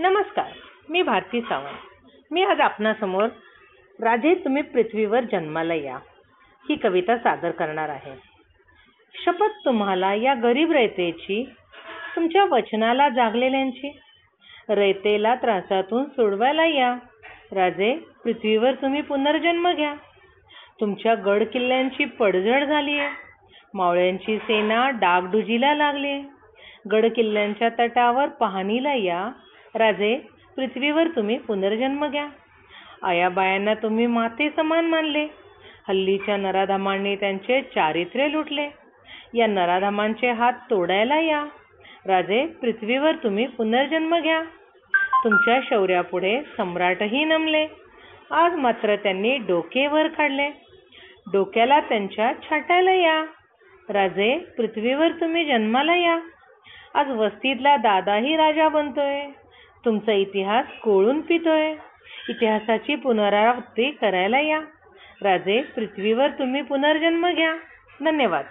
नमस्कार मी भारती सावंत. मी आज आपणासमोर राजे तुम्ही पृथ्वीवर जन्माला या ही कविता सादर करणार आहे. शपथ तुम्हाला या गरीब रयतेची तुमच्या वचनाला जागलेल्यांची रयतेला त्रासातून सोडवायला या. राजे पृथ्वीवर तुम्ही पुनर्जन्म घ्या. तुमच्या गड किल्ल्यांची पडझड आहे मावळ्यांची सेना डागडुजीला लागली गड किल्ल्यांच्या तटावर पाहणीला या. राजे पृथ्वीवर तुम्ही पुनर्जन्म घ्या. आयाबायांना तुम्ही माते समान मानले. हल्लीच्या नराधामांनी त्यांचे चारित्र्य लुटले. या नराधामांचे हात तोडायला या. राजे पृथ्वीवर तुम्ही पुनर्जन्म घ्या. तुमच्या शौर्यापुढे सम्राटही नमले. आज मात्र त्यांनी डोके वर काढले. डोक्याला त्यांच्या छाटायला या. राजे पृथ्वीवर तुम्ही जन्माला या. आज वस्तीतला दादाही राजा बनतोय. तुमचा इतिहास कोळून पितोय. इतिहासाची पुनरावृत्ती करायला या. राजे पृथ्वीवर तुम्ही पुनर्जन्म घ्या. धन्यवाद.